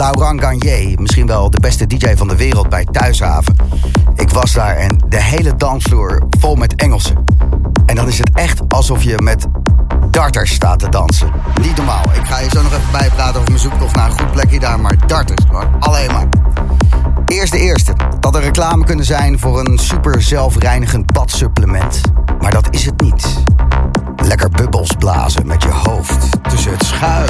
Laurent Garnier, misschien wel de beste DJ van de wereld bij Thuishaven. Ik was daar en de hele dansvloer vol met Engelsen. En dan is het echt alsof je met darters staat te dansen. Niet normaal. Ik ga je zo nog even bijpraten over mijn zoektocht naar een goed plekje daar, maar darters, alleen maar. Eerst de eerste. Dat er reclame kunnen zijn voor een super zelfreinigend badsupplement. Maar dat is het niet. Lekker bubbels blazen met je hoofd tussen het schuim.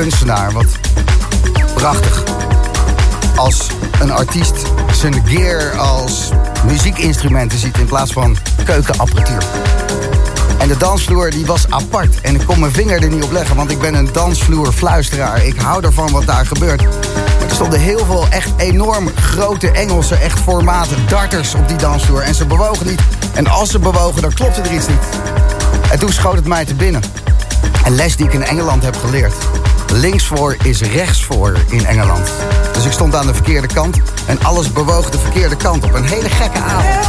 Kunstenaar. Wat prachtig. Als een artiest zijn gear als muziekinstrumenten ziet in plaats van keukenapparatuur. En de dansvloer die was apart. En ik kon mijn vinger er niet op leggen, want ik ben een dansvloerfluisteraar. Ik hou ervan wat daar gebeurt. er stonden heel veel echt enorm grote Engelse, echt formaten, darters op die dansvloer. En ze bewogen niet. En als ze bewogen, dan klopte er iets niet. En toen schoot het mij te binnen. Een les die ik in Engeland heb geleerd. Links voor is rechts voor in Engeland. Dus ik stond aan de verkeerde kant en alles bewoog de verkeerde kant op. Een hele gekke avond.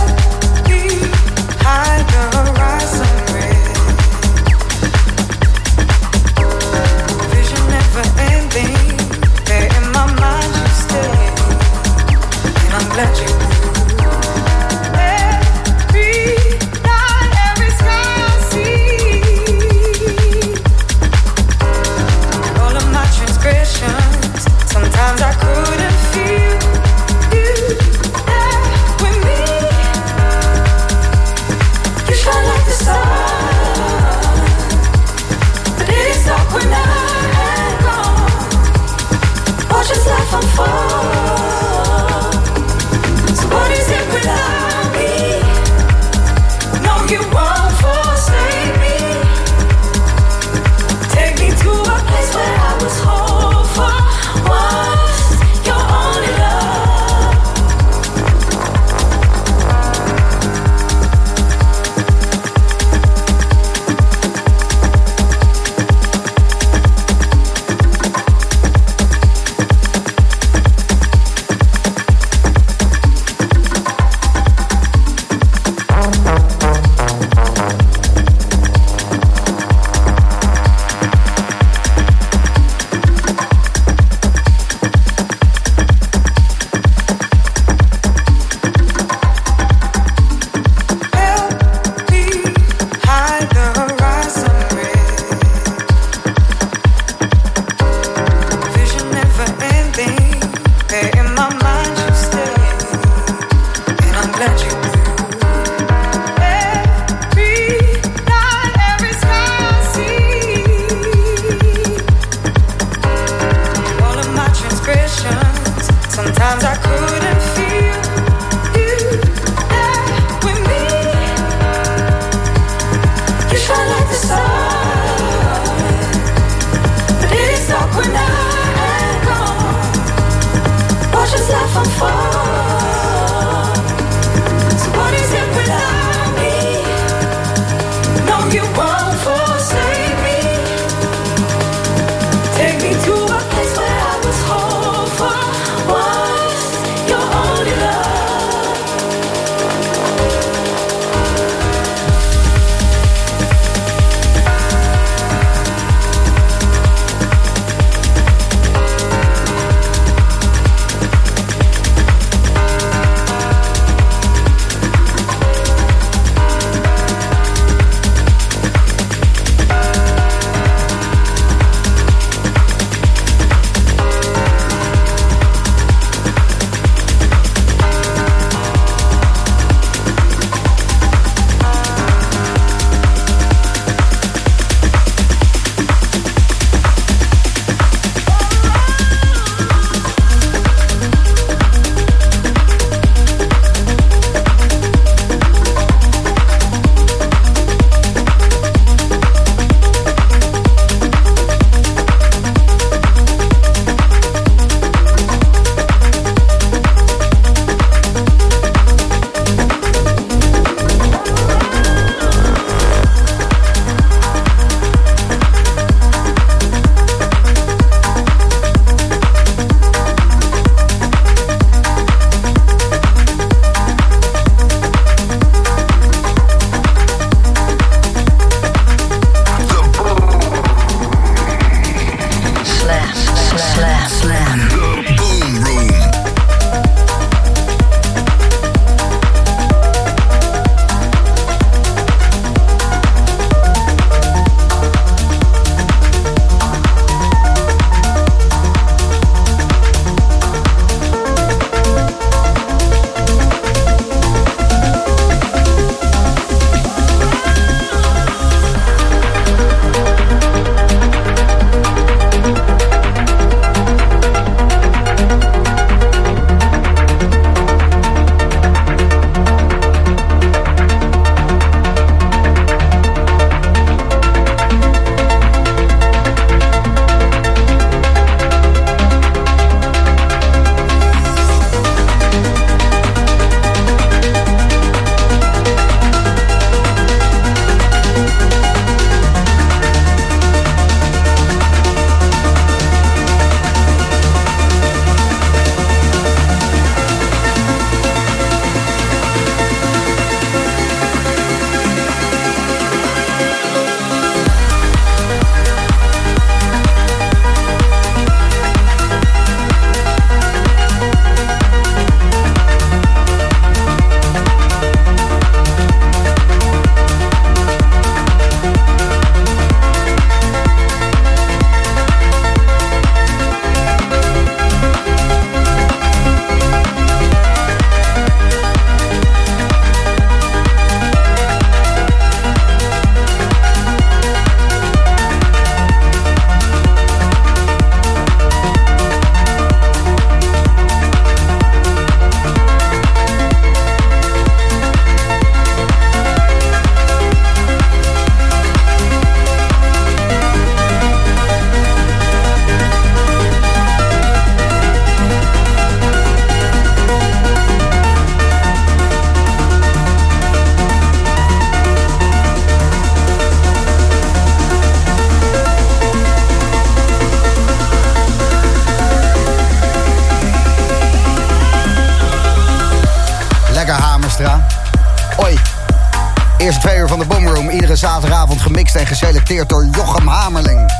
Gemixt en geselecteerd door Jochem Hamerling.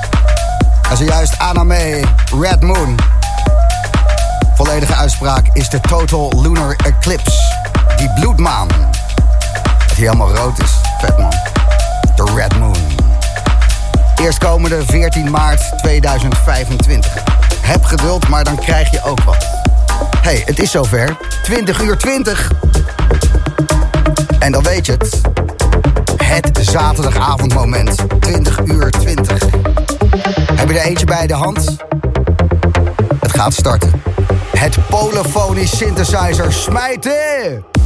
En zojuist Aname Red Moon. Volledige uitspraak is de Total Lunar Eclipse. Die bloedmaan. Die helemaal rood is. Vet man. De Red Moon. Eerstkomende 14 maart 2025. Heb geduld, maar dan krijg je ook wat. hey, het is zover. 20 uur 20. En dan weet je het. Het zaterdagavondmoment. 20 uur 20. Heb je er eentje bij de hand? Het gaat starten. Het polofonisch synthesizer smijten!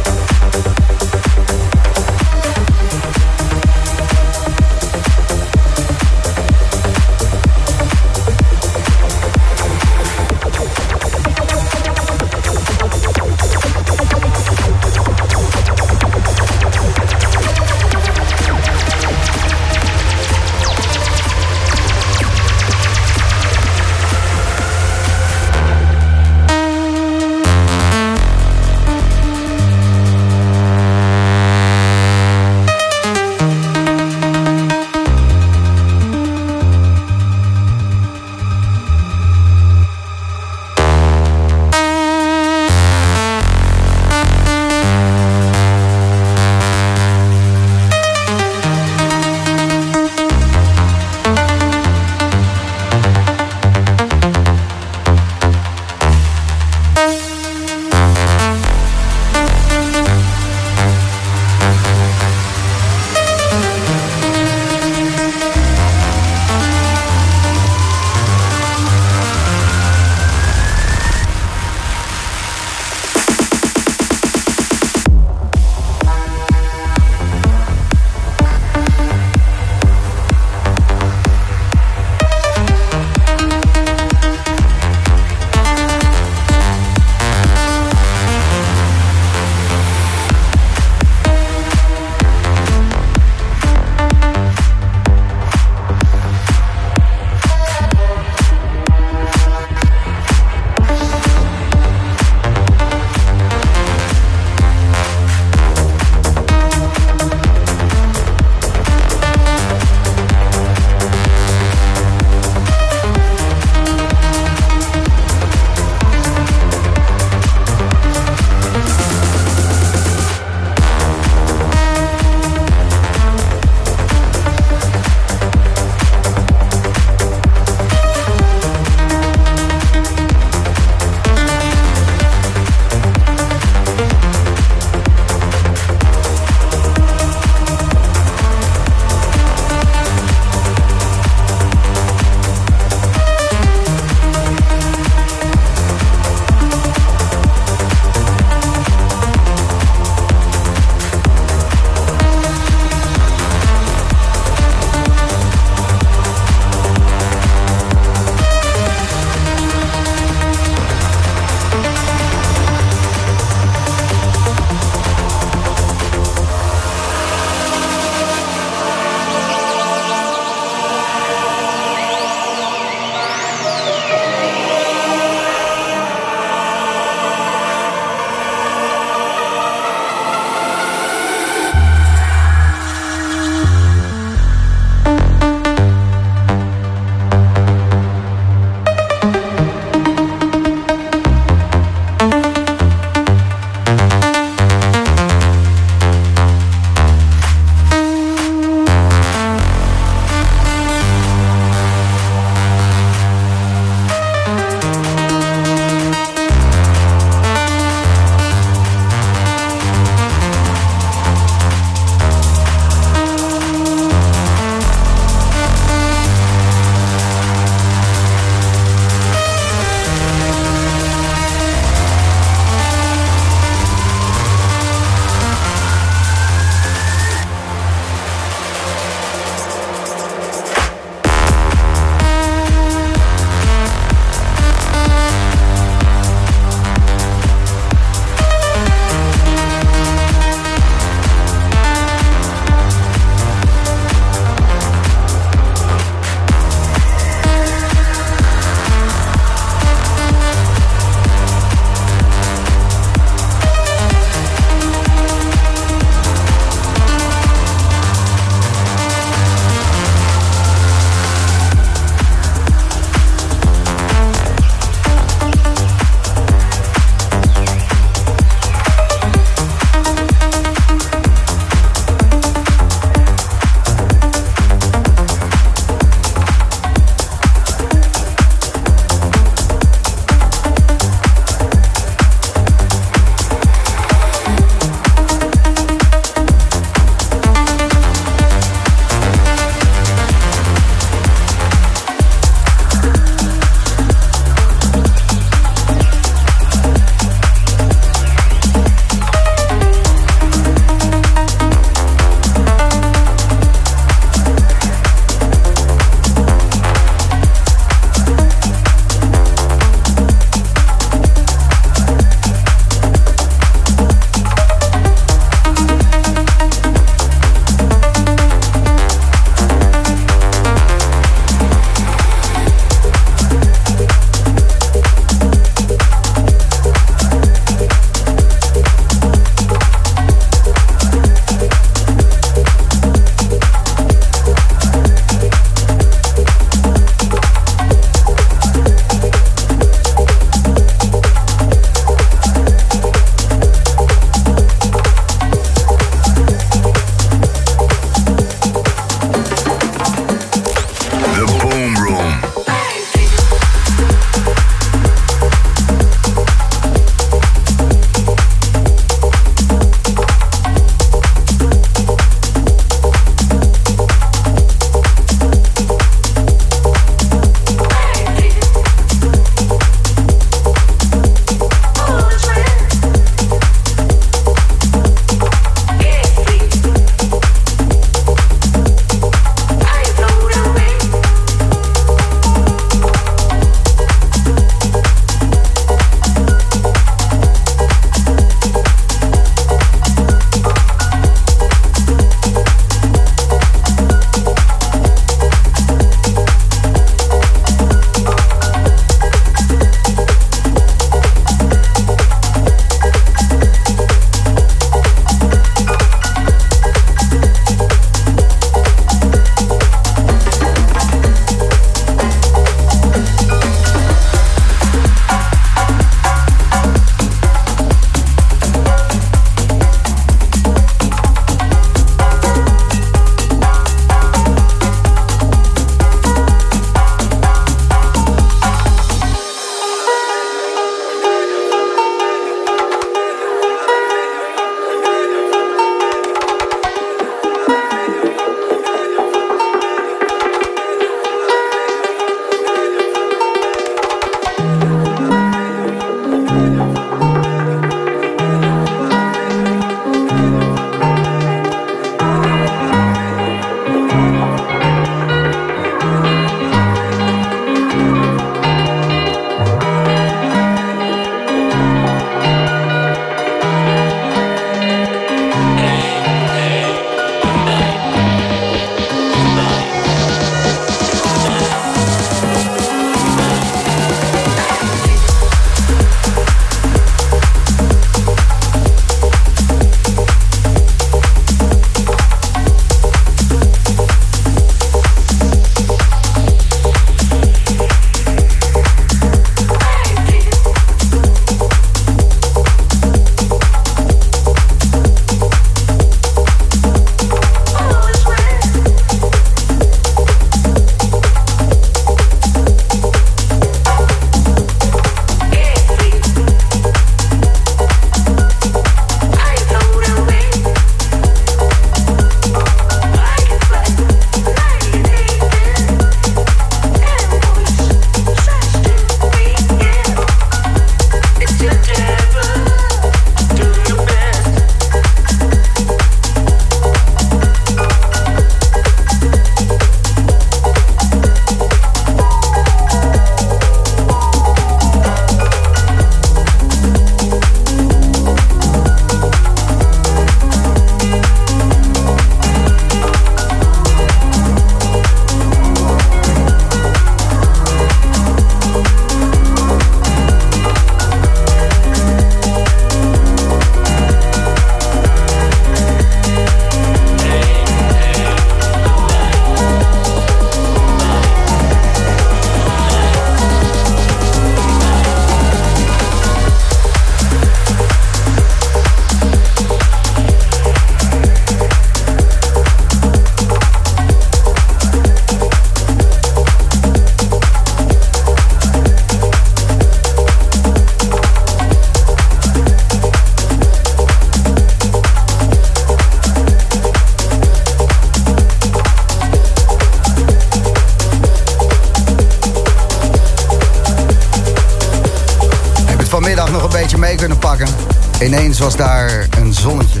Ineens was daar een zonnetje.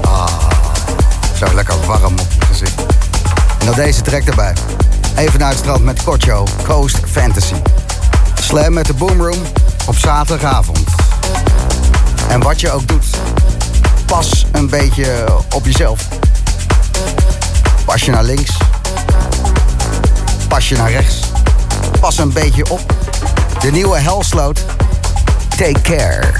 Ah, zo lekker warm op je gezicht. En dan deze trek erbij. Even naar het strand met Kocho, Coast Fantasy. Slam met de Boomroom op zaterdagavond. En wat je ook doet, pas een beetje op jezelf. Pas je naar links. Pas je naar rechts. Pas een beetje op. De nieuwe Hellsloot. Take care.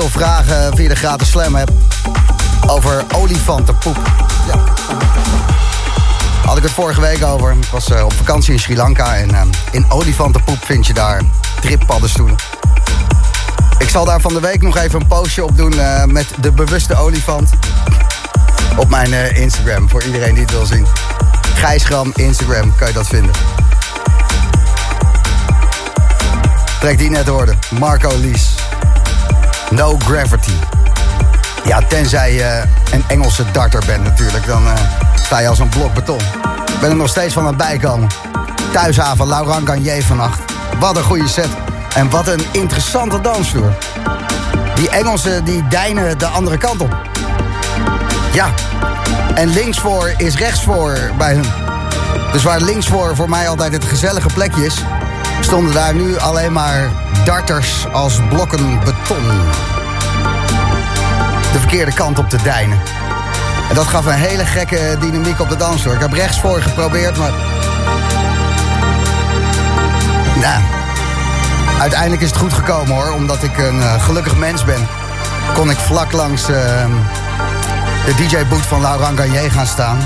Veel vragen via de gratis slam heb over olifantenpoep. Ja. Had ik het vorige week over. Ik was uh, op vakantie in Sri Lanka en uh, in olifantenpoep vind je daar trippaddenstoelen. Ik zal daar van de week nog even een postje op doen uh, met de bewuste olifant. Op mijn Instagram, voor iedereen die het wil zien. Gijsgram Instagram kan je dat vinden. Trek die net hoorde. Marco Lies. No Gravity. Ja, tenzij je een Engelse darter bent natuurlijk. Dan uh, sta je als een blok beton. Ik ben er nog steeds van aan het bijkomen. Thuishaven, Laurent Garnier vannacht. Wat een goede set. En wat een interessante dansvloer. Die Engelsen die deinen de andere kant op. Ja. En links voor is rechts voor bij hun. Dus waar links voor voor mij altijd het gezellige plekje is... stonden daar nu alleen maar darters als blokken beton de verkeerde kant op te deinen. En dat gaf een hele gekke dynamiek op de dansvloer. Ik heb rechtsvoor geprobeerd, maar... Nou, uiteindelijk is het goed gekomen hoor. Omdat ik een uh, gelukkig mens ben. Kon ik vlak langs uh, de DJ-boot van Laurent Garnier gaan staan.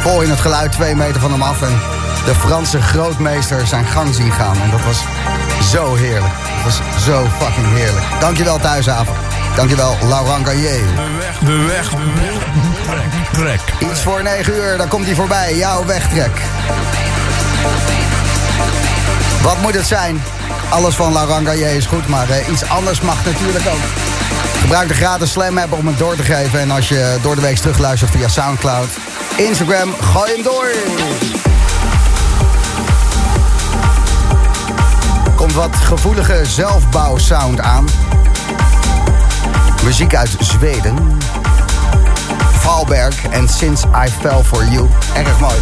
Vol in het geluid twee meter van hem af. En de Franse grootmeester zijn gang zien gaan. En dat was zo heerlijk. Dat was zo fucking heerlijk. Dankjewel thuisavond. Dankjewel, Laurent Gaillet. De weg, de weg, de wegtrek. Iets voor 9 uur, dan komt hij voorbij. Jouw wegtrek. Wat moet het zijn? Alles van Laurent Gaillet is goed, maar uh, iets anders mag natuurlijk ook. Gebruik de gratis Slam app om het door te geven. En als je door de week terugluistert via Soundcloud, Instagram, gooi hem door. Komt wat gevoelige zelfbouwsound aan. Muziek uit Zweden. Valberg en Since I Fell For You. Erg mooi.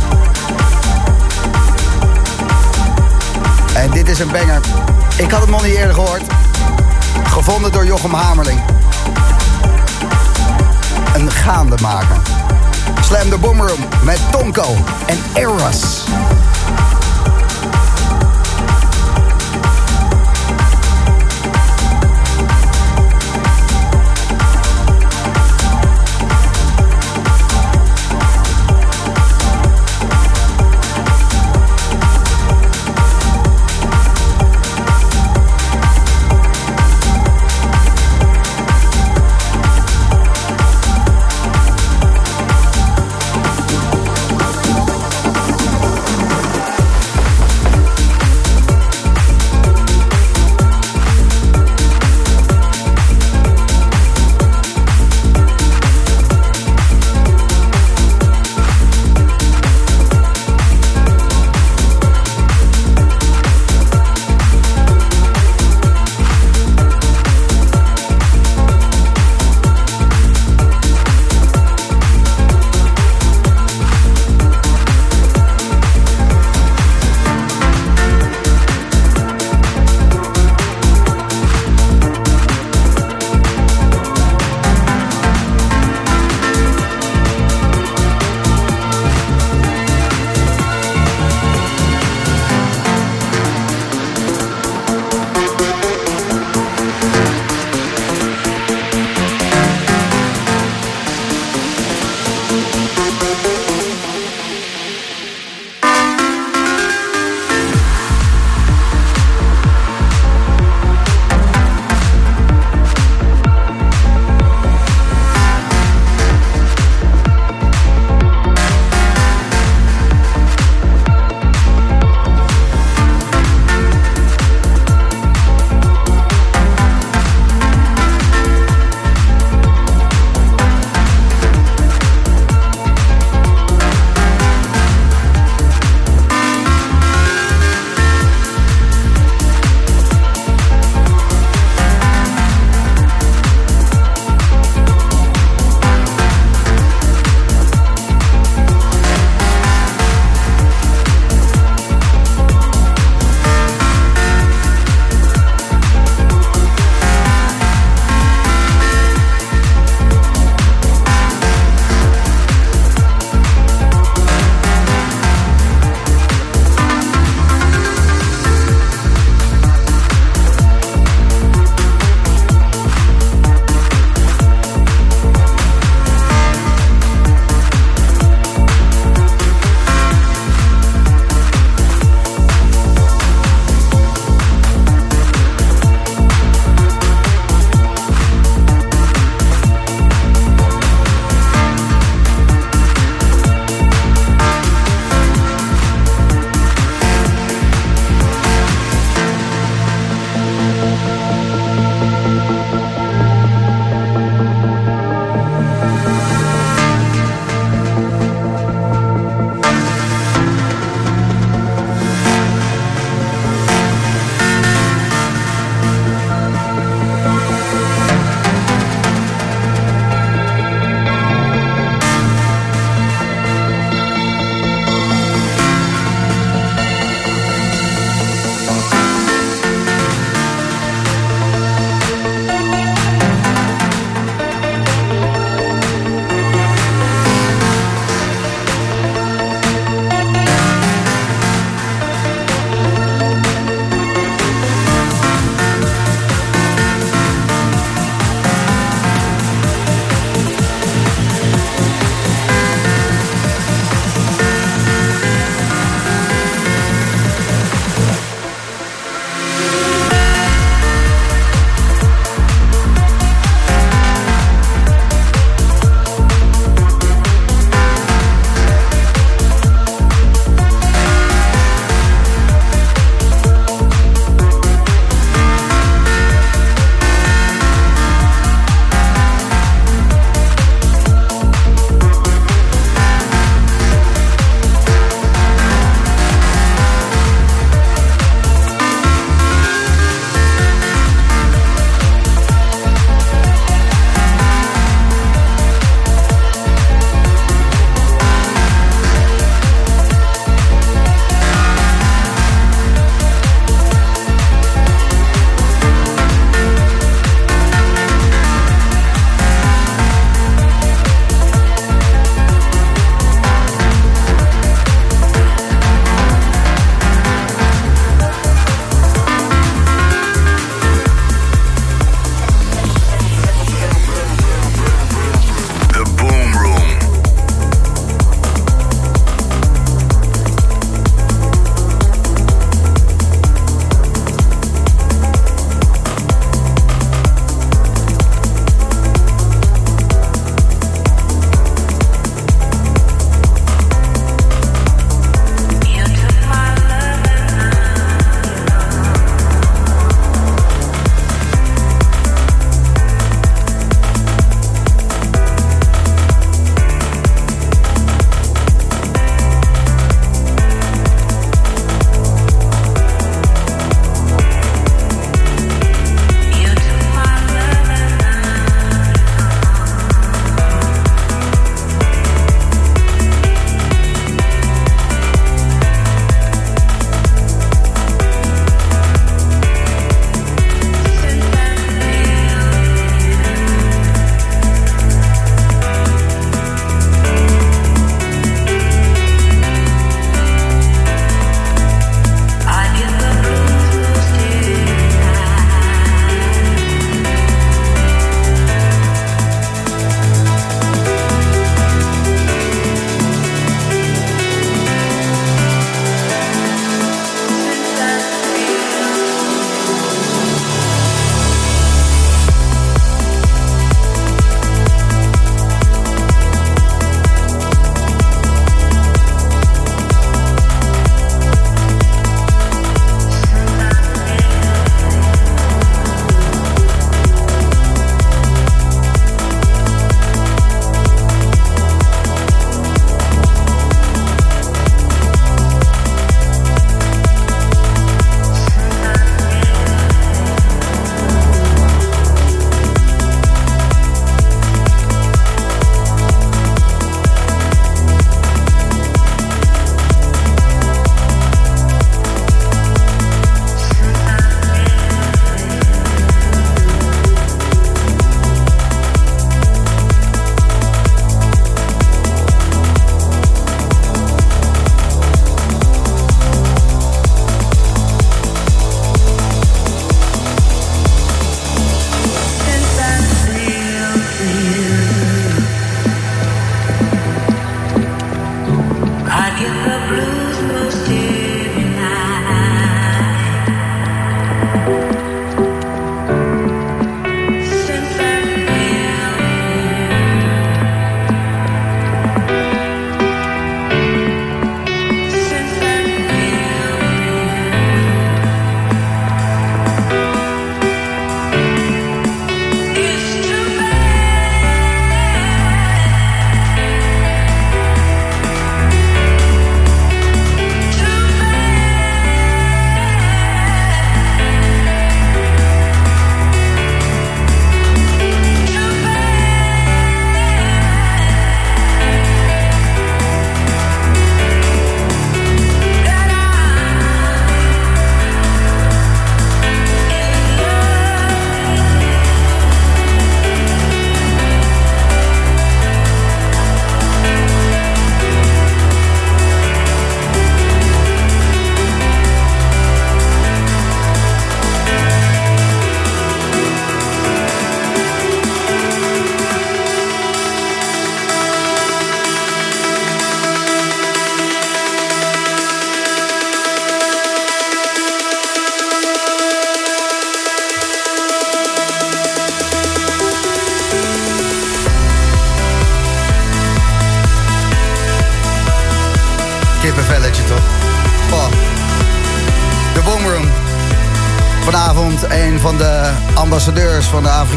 En dit is een banger. Ik had het nog niet eerder gehoord. Gevonden door Jochem Hamerling. Een gaande maken. Slam the Boomroom met Tonko en Eros.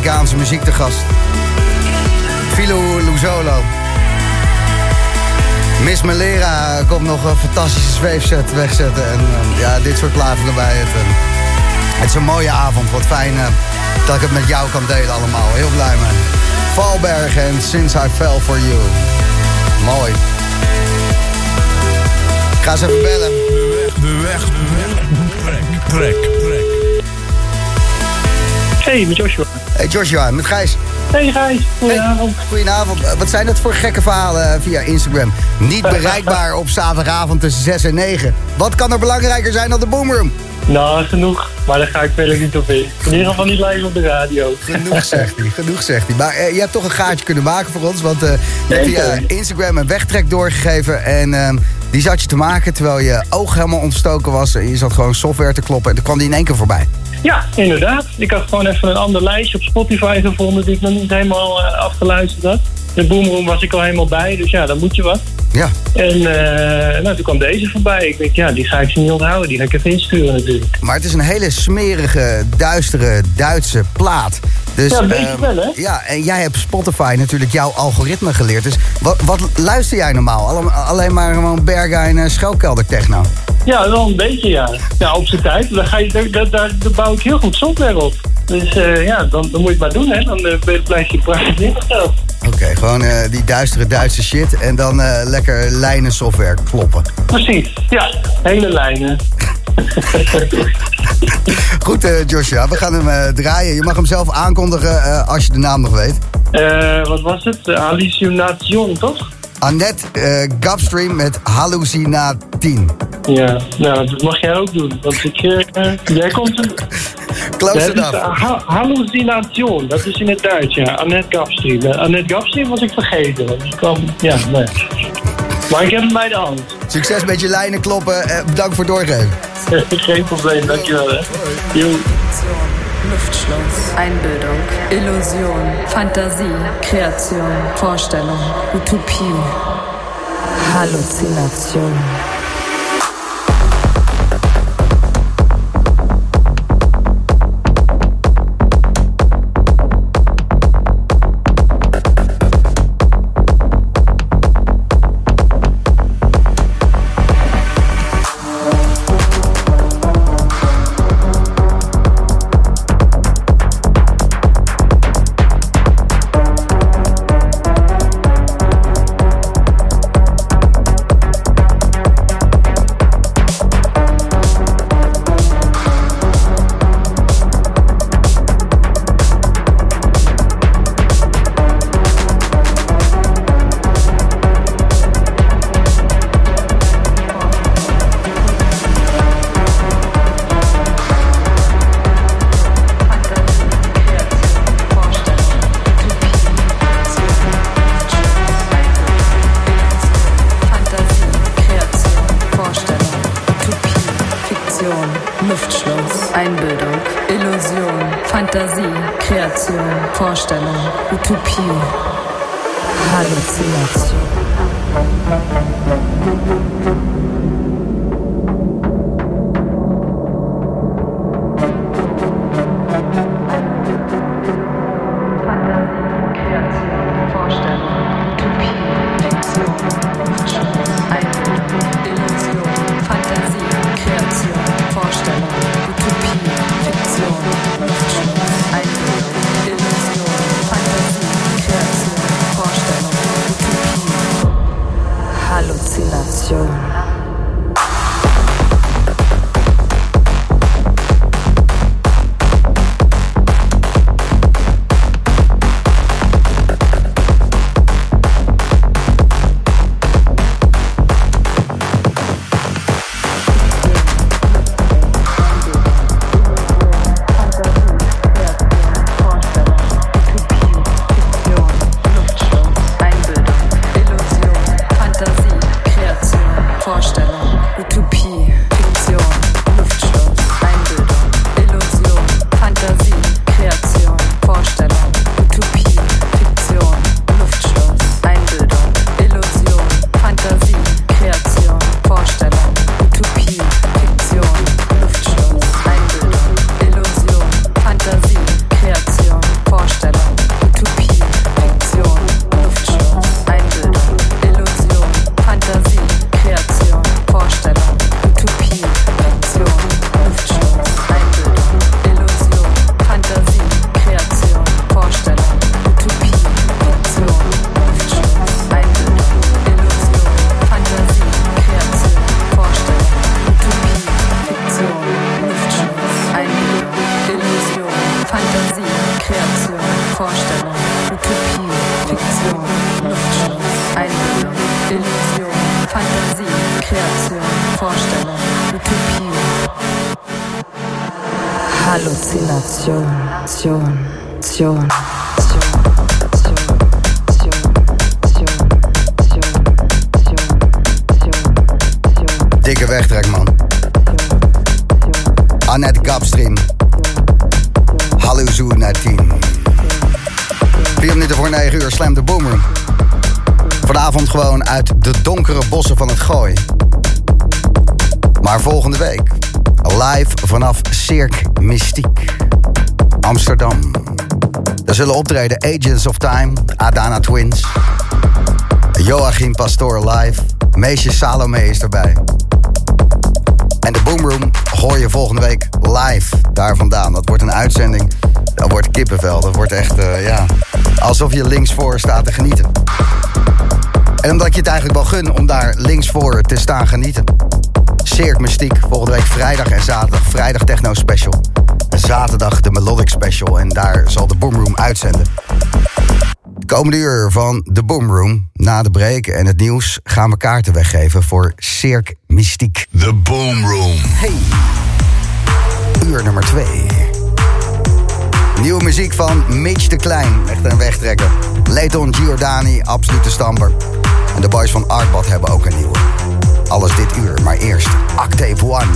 Afrikaanse muziek te gast. Philo Luzolo. Miss Malera komt nog een fantastische zweefset wegzetten. En uh, ja, dit soort platen erbij. Het, uh, het is een mooie avond. Wat fijn uh, dat ik het met jou kan delen allemaal. Heel blij mee. Valberg en Since I Fell For You. Mooi. Ik ga eens even bellen. De weg, de weg, de weg. Trek, trek, trek. Hey, met Joshua. Joshua, met Gijs. Hey Gijs, goedenavond. Hey, goedenavond. Wat zijn dat voor gekke verhalen via Instagram? Niet bereikbaar op zaterdagavond tussen 6 en 9. Wat kan er belangrijker zijn dan de Boomroom? Nou, genoeg. Maar daar ga ik verder niet op in. In ieder geval niet live op de radio. Genoeg zegt hij, genoeg zegt hij. Maar uh, je hebt toch een gaatje kunnen maken voor ons. Want uh, je hebt via Instagram een wegtrek doorgegeven. En uh, die zat je te maken terwijl je oog helemaal ontstoken was. En je zat gewoon software te kloppen. En toen kwam die in één keer voorbij. Ja, inderdaad. Ik had gewoon even een ander lijstje op Spotify gevonden... die ik nog niet helemaal uh, afgeluisterd had. De Boomroom was ik al helemaal bij, dus ja, dan moet je wat. Ja. En uh, nou, toen kwam deze voorbij. Ik denk, ja, die ga ik ze niet onthouden. Die ga ik even insturen natuurlijk. Maar het is een hele smerige, duistere Duitse plaat. Dus, ja, weet je uh, wel, hè? Ja, en jij hebt Spotify natuurlijk jouw algoritme geleerd. Dus wat, wat luister jij normaal? Alle, alleen maar gewoon Berghain en Schelkelder techno? Ja, wel een beetje, ja. Ja, op zijn tijd. Daar, ga je, daar, daar, daar, bouw ik heel goed software op. Dus uh, ja, dan, dan moet je het maar doen, hè. Dan uh, blijf je prachtig ingesteld. Oké, okay, gewoon uh, die duistere Duitse shit en dan uh, lekker lijnen software kloppen. Precies, ja. Hele lijnen. Goed, uh, Joshua, we gaan hem draaien. Je mag hem zelf aankondigen als je de naam nog weet. wat was het? Hallucination, toch? Annette uh, Gapstream met Hallucinatien. Ja, nou, dat mag jij ook doen. Want ik, uh, jij komt... Een... Close enough. Ha hallucination, dat is in het Duits, ja. Annette Gapstream. Uh, Annette Gapstream was ik vergeten. Ik kwam, ja, nee. Maar ik heb hem bij de hand. Succes met je lijnen kloppen. Bedankt voor het doorgeven. Geen probleem, dankjewel. Hè. Yo. Luftschloss, Einbildung, Illusion, Fantasie, Kreation, Vorstellung, Utopie, Halluzination. Halluzination. Optreden Agents of Time, Adana Twins, Joachim Pastoor live, Meisje Salome is erbij. En de Boomroom hoor je volgende week live daar vandaan. Dat wordt een uitzending. Dat wordt kippenvel. Dat wordt echt, uh, ja, alsof je linksvoor staat te genieten. En omdat je het eigenlijk wel gun om daar linksvoor te staan genieten. Cirque Mystiek, volgende week vrijdag en zaterdag. Vrijdag Techno Special. Zaterdag de Melodic Special. En daar zal de Boomroom uitzenden. De komende uur van de Boomroom, na de break en het nieuws... gaan we kaarten weggeven voor Cirque Mystiek. The Boomroom. Hey, uur nummer 2. Nieuwe muziek van Mitch de Klein, echt een wegtrekker. Leighton Giordani, absolute stamper. En de boys van Artbad hebben ook een nieuwe. Alles dit uur, maar eerst Octave One.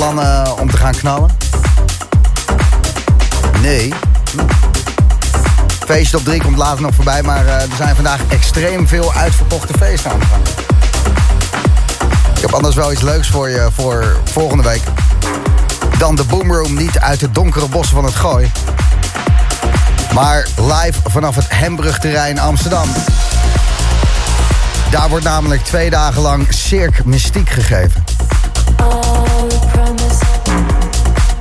Plannen om te gaan knallen? Nee. Feestje op drie komt later nog voorbij, maar uh, er zijn vandaag extreem veel uitverkochte feesten aan. Ik heb anders wel iets leuks voor je voor volgende week. Dan de Boomroom niet uit de donkere bossen van het Gooi. Maar live vanaf het Hembrugterrein Amsterdam. Daar wordt namelijk twee dagen lang Cirque Mystiek gegeven.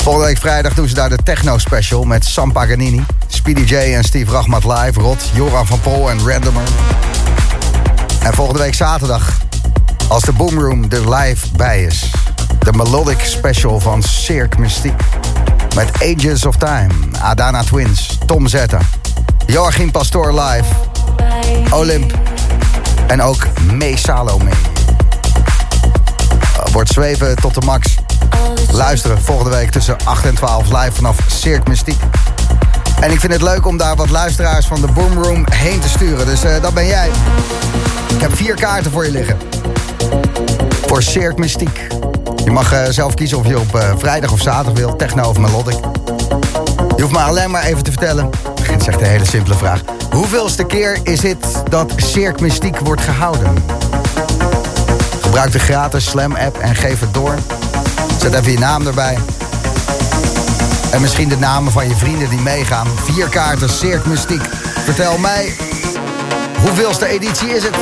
Volgende week vrijdag doen ze daar de Techno Special met Sam Paganini, Speedy J en Steve Rachmat live, Rod, Joran van Pol en Randomer. En volgende week zaterdag, als de Boomroom er live bij is, de Melodic Special van Cirque Mystiek. Met Ages of Time, Adana Twins, Tom Zetta, Joachim Pastoor live, Olymp en ook May Salome. Wordt zweven tot de max. Luisteren volgende week tussen 8 en 12 live vanaf Cirque Mystiek. En ik vind het leuk om daar wat luisteraars van de Boomroom heen te sturen. Dus uh, dat ben jij. Ik heb vier kaarten voor je liggen. Voor Cirque Mystiek. Je mag uh, zelf kiezen of je op uh, vrijdag of zaterdag wil, techno of melodic. Je hoeft maar alleen maar even te vertellen. Het is echt een hele simpele vraag. Hoeveelste keer is het dat Cirque Mystiek wordt gehouden? Gebruik de gratis Slam app en geef het door. Zet even je naam erbij. En misschien de namen van je vrienden die meegaan. Vier kaarten Cirque Mystiek. Vertel mij, hoeveelste editie is het?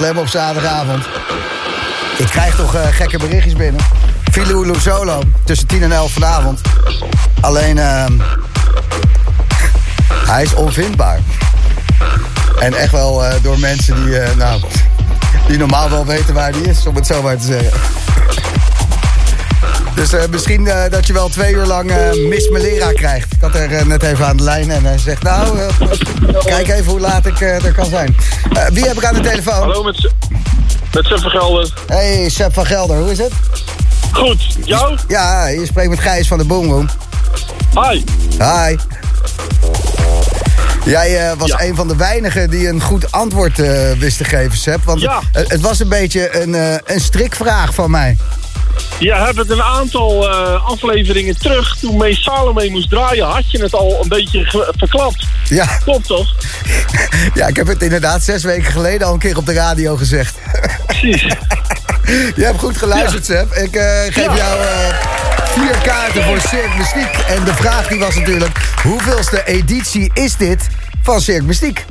Slam op zaterdagavond. Ik krijg toch eh, gekke berichtjes binnen. Filulu Solo, tussen 10 en 11 vanavond. Alleen, ehm, hij is onvindbaar. En echt wel eh, door mensen die, eh, nou, die normaal wel weten waar die is, om het zo maar te zeggen. Dus misschien dat je wel twee uur lang eh Miss Melera krijgt. Ik had er eh, net even aan de lijn en hij zegt... Nou, eh, kijk even hoe laat ik eh, er kan zijn. Wie heb ik aan de telefoon? Hallo, met, met Sef van Gelder. Hey, Seb van Gelder, hoe is het? Goed, jou? Ja, je spreekt met Gijs van de Boom Boom. Hi. Hi. Jij was Ja. een van de weinigen die een goed antwoord eh, wist te geven, Seb. Want Ja. het, het was een beetje een, een strikvraag van mij. Je hebt het een aantal eh, afleveringen terug, toen Mee Salome moest draaien, had je het al een beetje verklapt. Ja, Klopt toch? ja, ik heb het inderdaad zes weken geleden al een keer op de radio gezegd. Precies. Je hebt goed geluisterd, Seb. Ik eh, geef Ja. jou eh, vier kaarten voor Cirque Mystiek. En de vraag die was natuurlijk... hoeveelste editie is dit van Cirque Mystiek?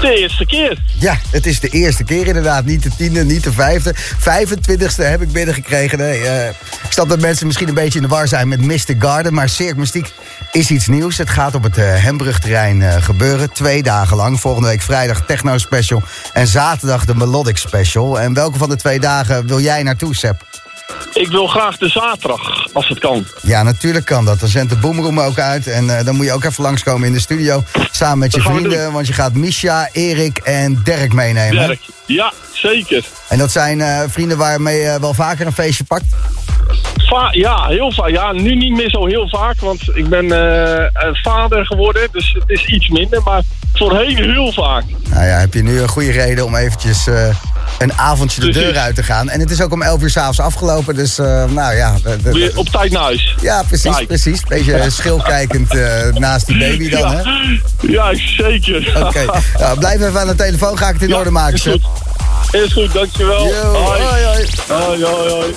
De eerste keer. Ja, het is de eerste keer inderdaad. Niet de tiende, niet de vijfde. 25ste heb ik binnengekregen. Nee, eh, ik snap dat mensen misschien een beetje in de war zijn met Mr. Garden. Maar Cirque Mystiek is iets nieuws. Het gaat op het eh Hembrugterrein eh, gebeuren. Twee dagen lang. Volgende week vrijdag Techno Special. En zaterdag de Melodic Special. En welke van de twee dagen wil jij naartoe, Seb? Ik wil graag de zaterdag, als het kan. Ja, natuurlijk kan dat. Dan zendt de Boomroom ook uit. En eh, dan moet je ook even langskomen in de studio. Samen met je Dat vrienden. Want je gaat Misha, Erik en Dirk meenemen. Werk. Ja, zeker. En dat zijn eh, vrienden waarmee je wel vaker een feestje pakt? Va ja, heel vaak. Ja, nu niet meer zo heel vaak, want ik ben eh, vader geworden, dus het is iets minder. Maar voorheen heel vaak. Nou ja, heb je nu een goede reden om eventjes een avondje de Precies. deur uit te gaan. En het is ook om 11 uur s'avonds afgelopen, dus eh, nou ja. Weer op tijd naar huis. ja, precies, Kijk. precies. Beetje schilkijkend eh, naast die baby dan, hè? Ja, ja zeker. Oké, nou, blijf even aan de telefoon, ga ik het in Ja, orde maken, is goed. Is goed, dankjewel. Yo, hoi. hoi, hoi. Hoi, hoi,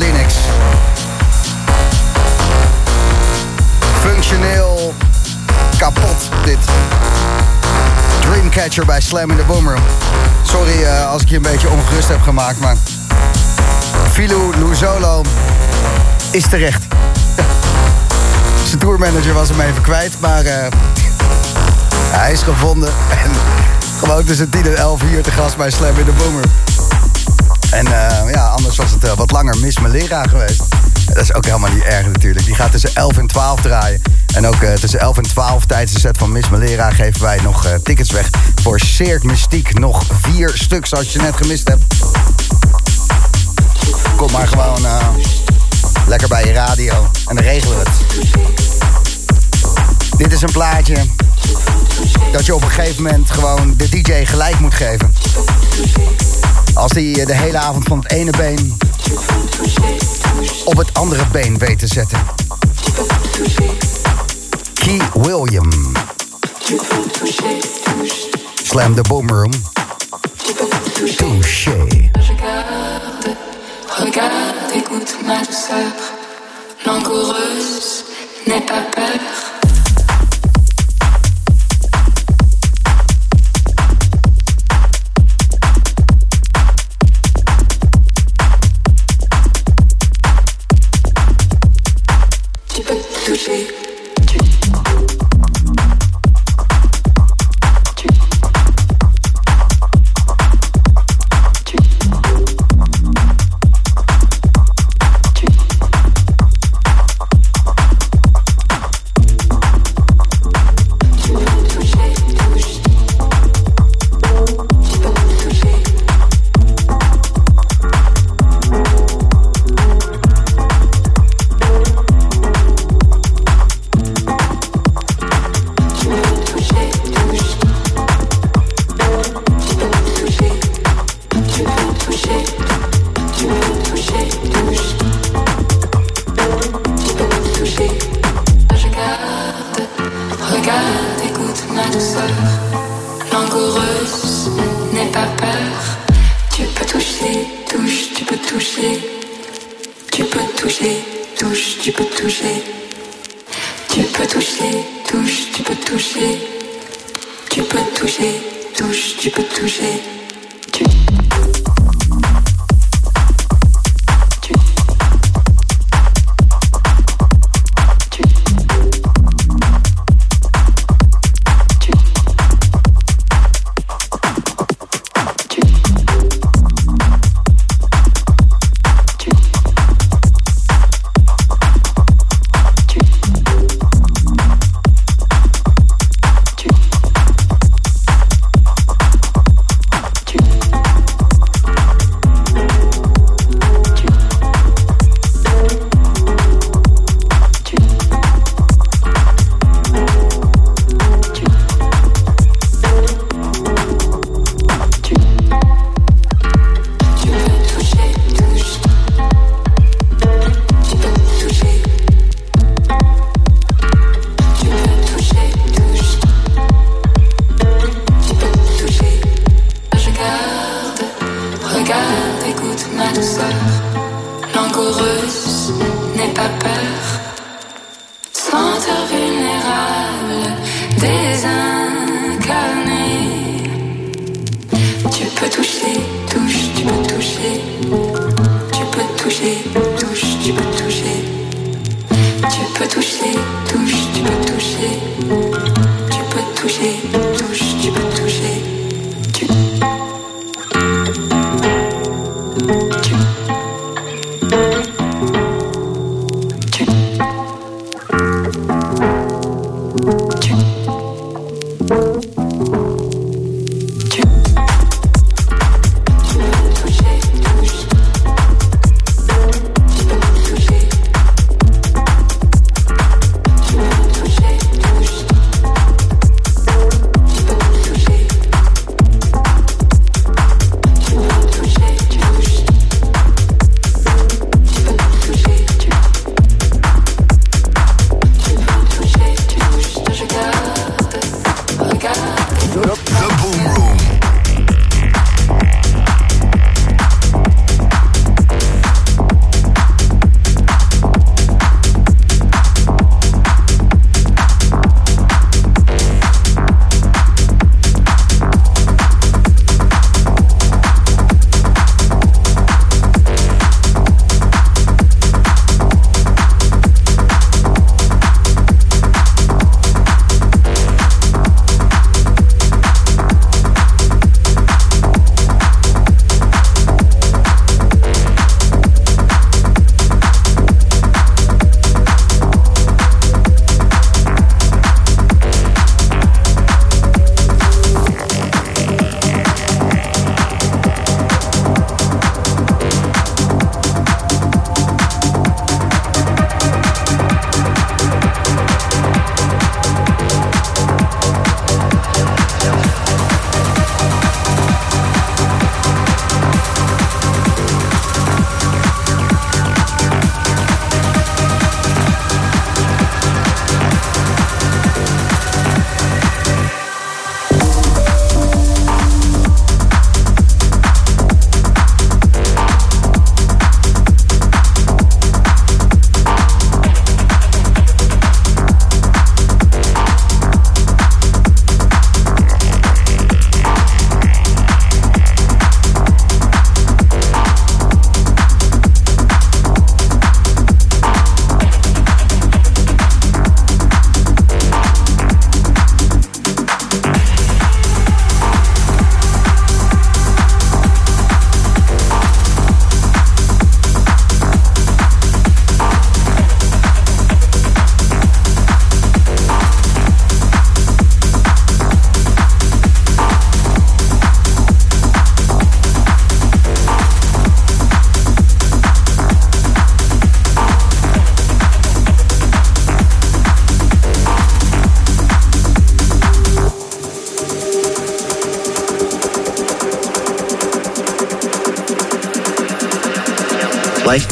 Linux. Functioneel kapot dit. Dreamcatcher bij Slam in the Boomroom. Sorry eh, als ik je een beetje ongerust heb gemaakt, maar... Filou Luzolo is terecht. Zijn tourmanager was hem even kwijt, maar eh, hij is gevonden. En gewoon tussen 10 en 11 hier te gast bij Slam in the Boomer. En uh, ja, anders was het wat langer Miss Melera geweest. Dat is ook helemaal niet erg natuurlijk. Die gaat tussen 11 en 12 draaien. En ook uh, tussen 11 en 12 tijdens de set van Miss Malera geven wij nog tickets weg voor Cirque Mystiek. Nog vier stuks als je net gemist hebt. Kom maar gewoon lekker bij je radio en dan regelen we het. Dit is een plaatje dat je op een gegeven moment gewoon de DJ gelijk moet geven. Als hij de hele avond van het ene been op het andere been weet te zetten. Key William. Slam the Boom Room. Touché. Regarde, regarde, écoute ma douceur. Langoureuse, n'aie pas peur.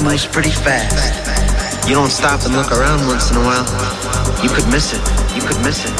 Life pretty fast. You don't stop and look around once in a while. You could miss it. You could miss it.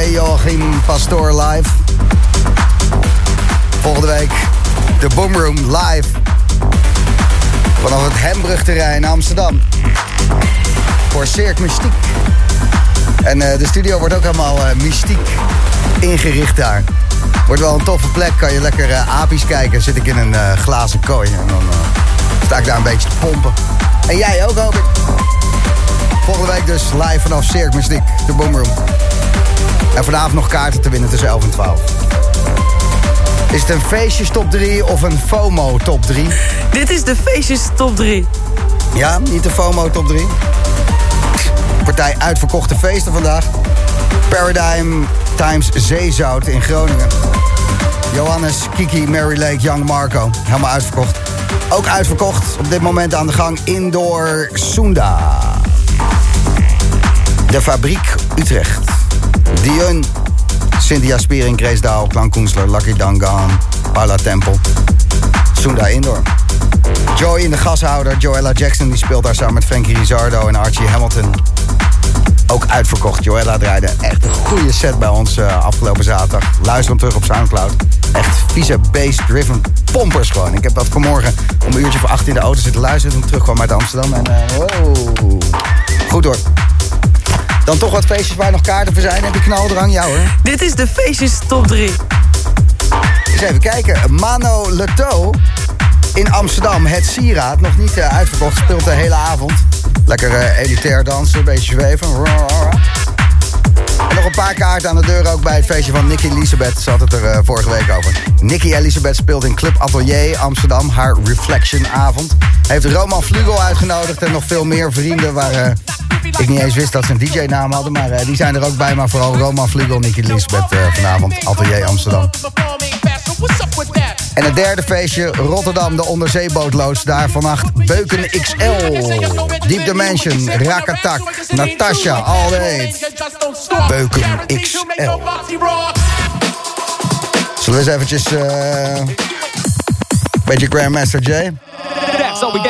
Joachim Pastoor live. Volgende week de Boomroom live. Vanaf het Hembrugterrein Amsterdam. Voor Cirque Mystiek. En eh, de studio wordt ook helemaal eh, mystiek ingericht daar. Wordt wel een toffe plek, kan je lekker eh apies kijken. Zit ik in een glazen kooi en dan sta ik daar een beetje te pompen. En jij ook hoop ik. Volgende week dus live vanaf Cirque Mystiek, de Boomroom. En vanavond nog kaarten te winnen tussen 11 en 12. Is het een feestjes top 3 of een FOMO top 3? Dit is de feestjes top 3. Ja, niet de FOMO top 3. Partij uitverkochte feesten vandaag. Paradigm Times Zeezout in Groningen. Johannes, Kiki, Mary Lake, Young Marco. Helemaal uitverkocht. Ook uitverkocht op dit moment aan de gang Indoor Sunda. De Fabriek Utrecht. Dion, Cynthia Spiering, Grace Daal, Klan Koensler, Lucky Dangan, Paula Tempel. Sunda Indoor. Joy in de gashouder, Joella Jackson, die speelt daar samen met Frankie Rizzardo en Archie Hamilton. Ook uitverkocht. Joella draaide echt een goede set bij ons eh, afgelopen zaterdag. Luister hem terug op Soundcloud. Echt vieze bass-driven pompers gewoon. Ik heb dat vanmorgen om een uurtje voor acht in de auto zitten luisteren... toen ik uit Amsterdam. En eh, wow. Goed hoor. Dan toch wat feestjes waar nog kaarten voor zijn. Heb je knaldrang? Ja hoor. Dit is de feestjes top 3. Eens even kijken. Mano Leto in Amsterdam. Het Sieraad. Nog niet eh, uitverkocht. Speelt de hele avond. Lekker eh, elitair dansen. Een beetje zweven. En nog een paar kaarten aan de deur ook bij het feestje van Nicky Elisabeth. Ze had het er eh, vorige week over. Nicky Elisabeth speelt in Club Atelier Amsterdam. Haar Reflection avond. Heeft Roman Vlugel uitgenodigd en nog veel meer vrienden waar... eh, ik niet eens wist dat ze een DJ-naam hadden, maar eh, die zijn er ook bij. Maar vooral Roman Vlugel, Nicky Elisabeth eh, vanavond, Atelier Amsterdam. En het derde feestje, Rotterdam, de onderzeebootloods. Daar vannacht Beuken XL. Deep Dimension, Rakatak, Natasha, All. Beuken XL. Zullen we eens eventjes... eh beetje Grandmaster J? That's how we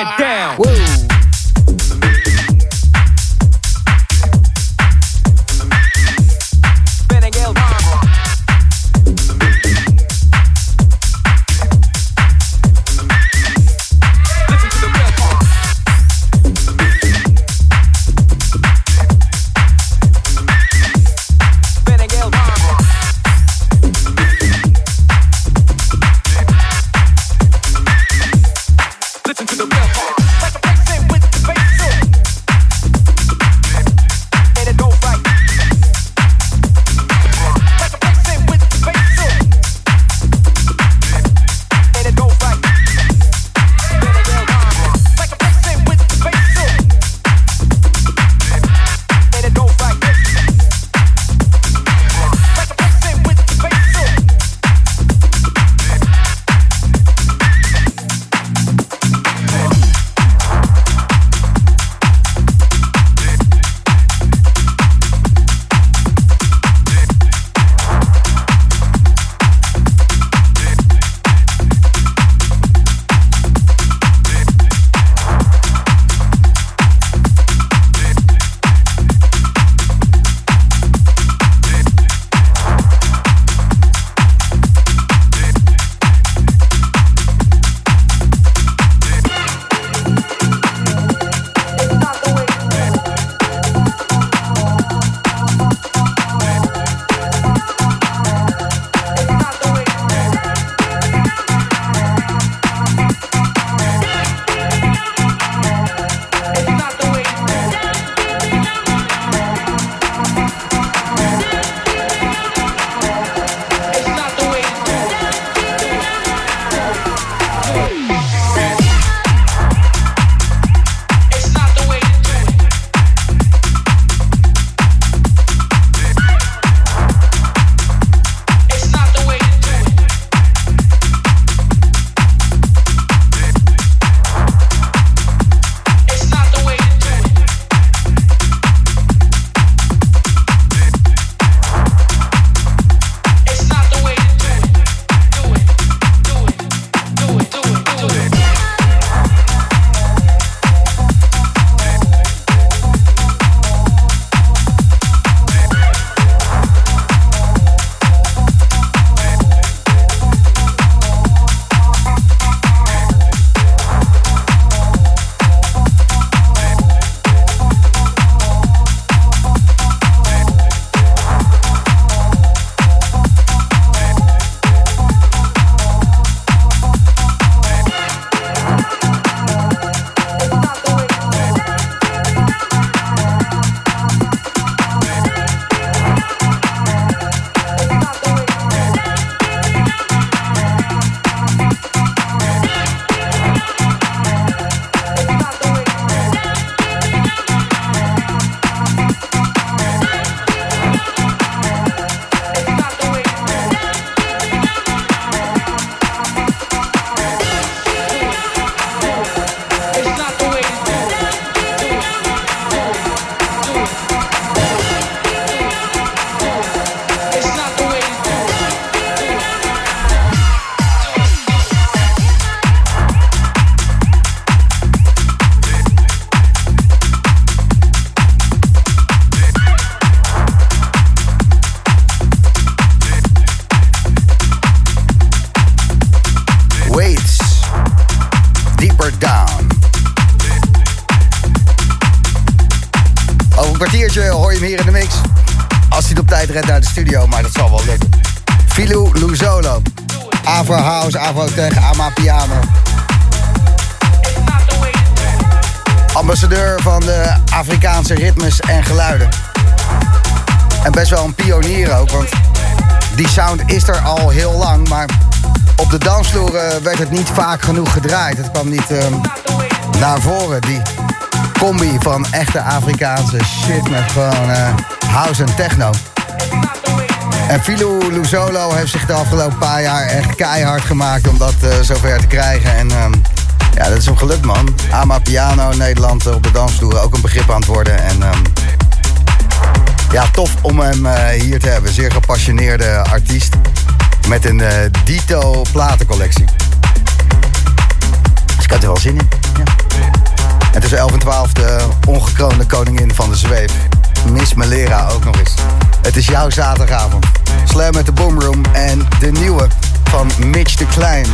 werd het niet vaak genoeg gedraaid. Het kwam niet ehm, naar voren, die combi van echte Afrikaanse shit met gewoon eh, house en techno. En Filou Luzolo heeft zich de afgelopen paar jaar echt keihard gemaakt om dat eh, zover te krijgen. En ehm, ja, dat is hem gelukt, man. Ama Piano, Nederland eh, op de dansvloer ook een begrip aan het worden. En ehm, ja, tof om hem eh, hier te hebben. Zeer gepassioneerde artiest met een eh, Dito platencollectie. Ik had er wel zin in. Ja. En tussen 11 en 12 de ongekroonde koningin van de zweef. Miss Melera ook nog eens. Het is jouw zaterdagavond. Slam met de Boomroom en de nieuwe van Mitch de Klein.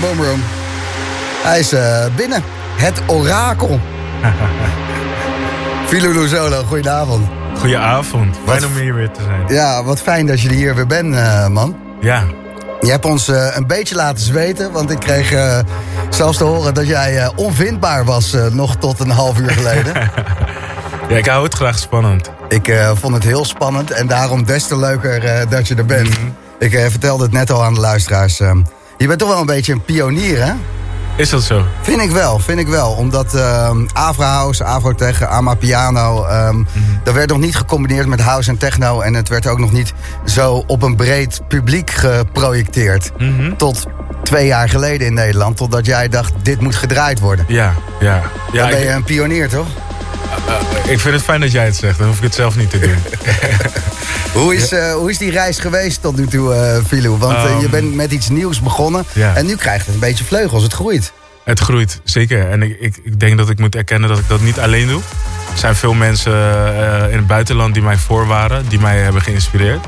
Bij Slam in the Boom Room. Hij is eh, binnen. Het orakel. Filulu Solo, goedenavond. Goedenavond. Fijn om hier weer te zijn. Ja, wat fijn dat je er hier weer bent, eh, man. Ja. Je hebt ons eh, een beetje laten zweten, want ik kreeg zelfs te horen dat jij onvindbaar was nog tot een half uur geleden. ja, ik hou het graag spannend. Ik vond het heel spannend en daarom des te leuker dat je er bent. Ik eh, vertelde het net al aan de luisteraars. Eh, je bent toch wel een beetje een pionier, hè? Is dat zo? Vind ik wel, vind ik wel. Omdat ehm Afro House, Afrotech, Amapiano... ehm dat werd nog niet gecombineerd met house en techno... en het werd ook nog niet zo op een breed publiek geprojecteerd. Mhm. Tot twee jaar geleden in Nederland. Totdat jij dacht, dit moet gedraaid worden. Ja, ja. ja Dan ben je een pionier, toch? eh, ik vind het fijn dat jij het zegt. Dan hoef ik het zelf niet te doen. Hoe is, eh, hoe is die reis geweest tot nu toe, eh Filou? Want eh, je Ehm, bent met iets nieuws begonnen. ja. En nu krijgt het een beetje vleugels. Het groeit. Het groeit, zeker. En ik, ik, ik denk dat ik moet erkennen dat ik dat niet alleen doe. Er zijn veel mensen in het buitenland die mij voor waren, die mij hebben geïnspireerd.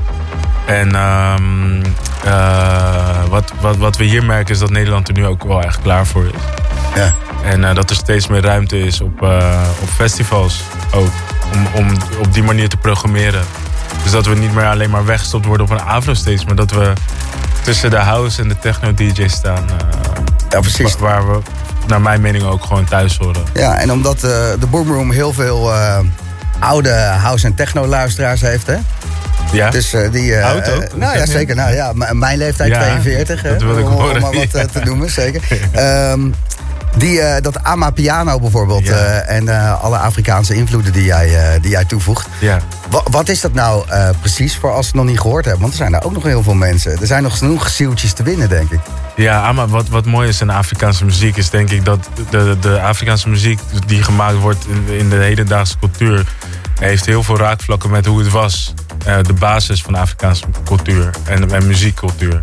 En ehm, eh, wat, wat, wat we hier merken is dat Nederland er nu ook wel echt klaar voor is. Ja. En dat er steeds meer ruimte is op, op festivals ook. Om, om op die manier te programmeren. Dus dat we niet meer alleen maar weggestopt worden op een Afro-stage. Maar dat we tussen de house en de techno-dj's staan. eh, Ja, precies. Wa- Waar we, naar mijn mening, ook gewoon thuis horen. Ja, en omdat eh, de Boomroom heel veel eh, oude house- en techno-luisteraars heeft, hè? Ja? Dus eh, die... Oud ook? nou ja, zeker. Nou ja, mijn leeftijd Ja, 42, hè, dat wil ik om, om maar wat te noemen, zeker. Ehm, die, eh, dat Amapiano bijvoorbeeld Ja. eh, en eh, alle Afrikaanse invloeden die jij, die jij toevoegt. Ja. Wa- wat is dat nou precies voor als ze het nog niet gehoord hebben? Want er zijn daar ook nog heel veel mensen. Er zijn nog genoeg zieltjes te winnen, denk ik. Ja, maar wat, wat mooi is in Afrikaanse muziek is denk ik dat de, de Afrikaanse muziek die gemaakt wordt in, in de hedendaagse cultuur heeft heel veel raakvlakken met hoe het was. De basis van de Afrikaanse cultuur en, en muziekcultuur.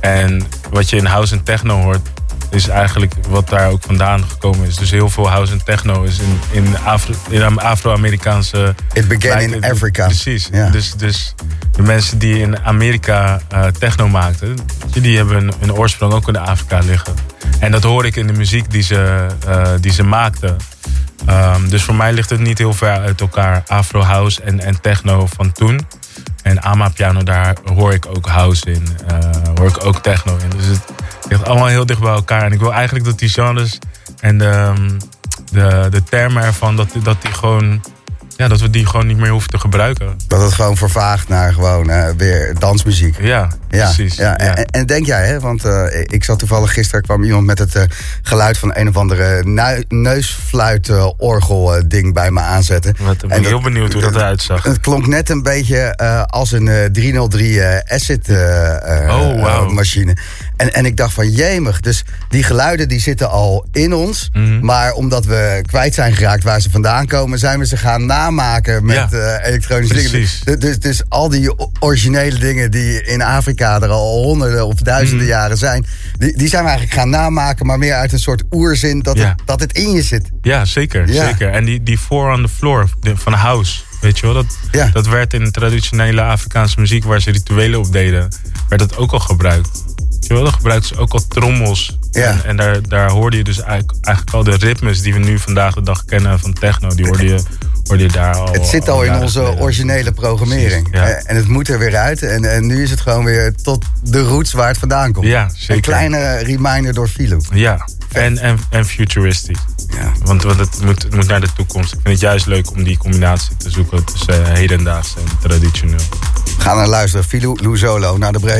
En wat je in house en techno hoort is eigenlijk wat daar ook vandaan gekomen is. Dus heel veel house en techno is in, in, Afro, in Afro-Amerikaanse... It began in. Africa. Precies. Dus, dus de mensen die in Amerika eh, techno maakten, die hebben hun, hun oorsprong ook in Afrika liggen. En dat hoor ik in de muziek die ze, eh, die ze maakten. Ehm, dus voor mij ligt het niet heel ver uit elkaar. Afro house en, en techno van toen. En Amapiano, daar hoor ik ook house in. eh, hoor ik ook techno in. Dus het ligt allemaal heel dicht bij elkaar. En ik wil eigenlijk dat die genres en de, ehm, de, de termen ervan, dat, dat die gewoon... Ja, dat we die gewoon niet meer hoeven te gebruiken. Dat het gewoon vervaagt naar gewoon eh, weer dansmuziek. Ja, Ja, precies. Ja. Ja. En, en denk jij, hè? Want eh, ik zat toevallig gisteren kwam iemand met het eh, geluid van een of andere neusfluit-orgel ding bij me aanzetten. Wat, ik ben En heel benieuwd hoe dat eruit zag. Het klonk net een beetje als een eh, 303 eh, acid Oh, machine. En, en ik dacht van jemig, dus die geluiden die zitten al in ons. Mhm. Maar omdat we kwijt zijn geraakt waar ze vandaan komen, zijn we ze gaan namaken met Ja. eh, elektronische dingen. Precies. Dus, dus, dus al die originele dingen die in Afrika er al honderden of duizenden Mhm. jaren zijn, die, die zijn we eigenlijk gaan namaken, maar meer uit een soort oerzin dat, Ja. het, dat het in je zit. Ja, zeker. Ja. zeker. En die, die four on the floor van house, weet je wel, dat, Ja. dat werd in traditionele Afrikaanse muziek waar ze rituelen op deden, werd dat ook al gebruikt. Wel, dan gebruikten ze ook al trommels. Ja. En, en daar, daar hoorde je dus eigenlijk, eigenlijk al de ritmes die we nu vandaag de dag kennen van techno, die hoorde je, hoorde je daar al. Het zit al in onze originele programmering. Ja. Eh, En het moet er weer uit. En, en nu is het gewoon weer tot de roots waar het vandaan komt. Ja, zeker. Een kleine reminder door Philo. Ja, en, en, en futuristisch. Ja. Want, want het, moet, het moet naar de toekomst. Ik vind het juist leuk om die combinatie te zoeken tussen eh, hedendaags en traditioneel. Gaan naar luisteren. Philo Luzolo naar de break.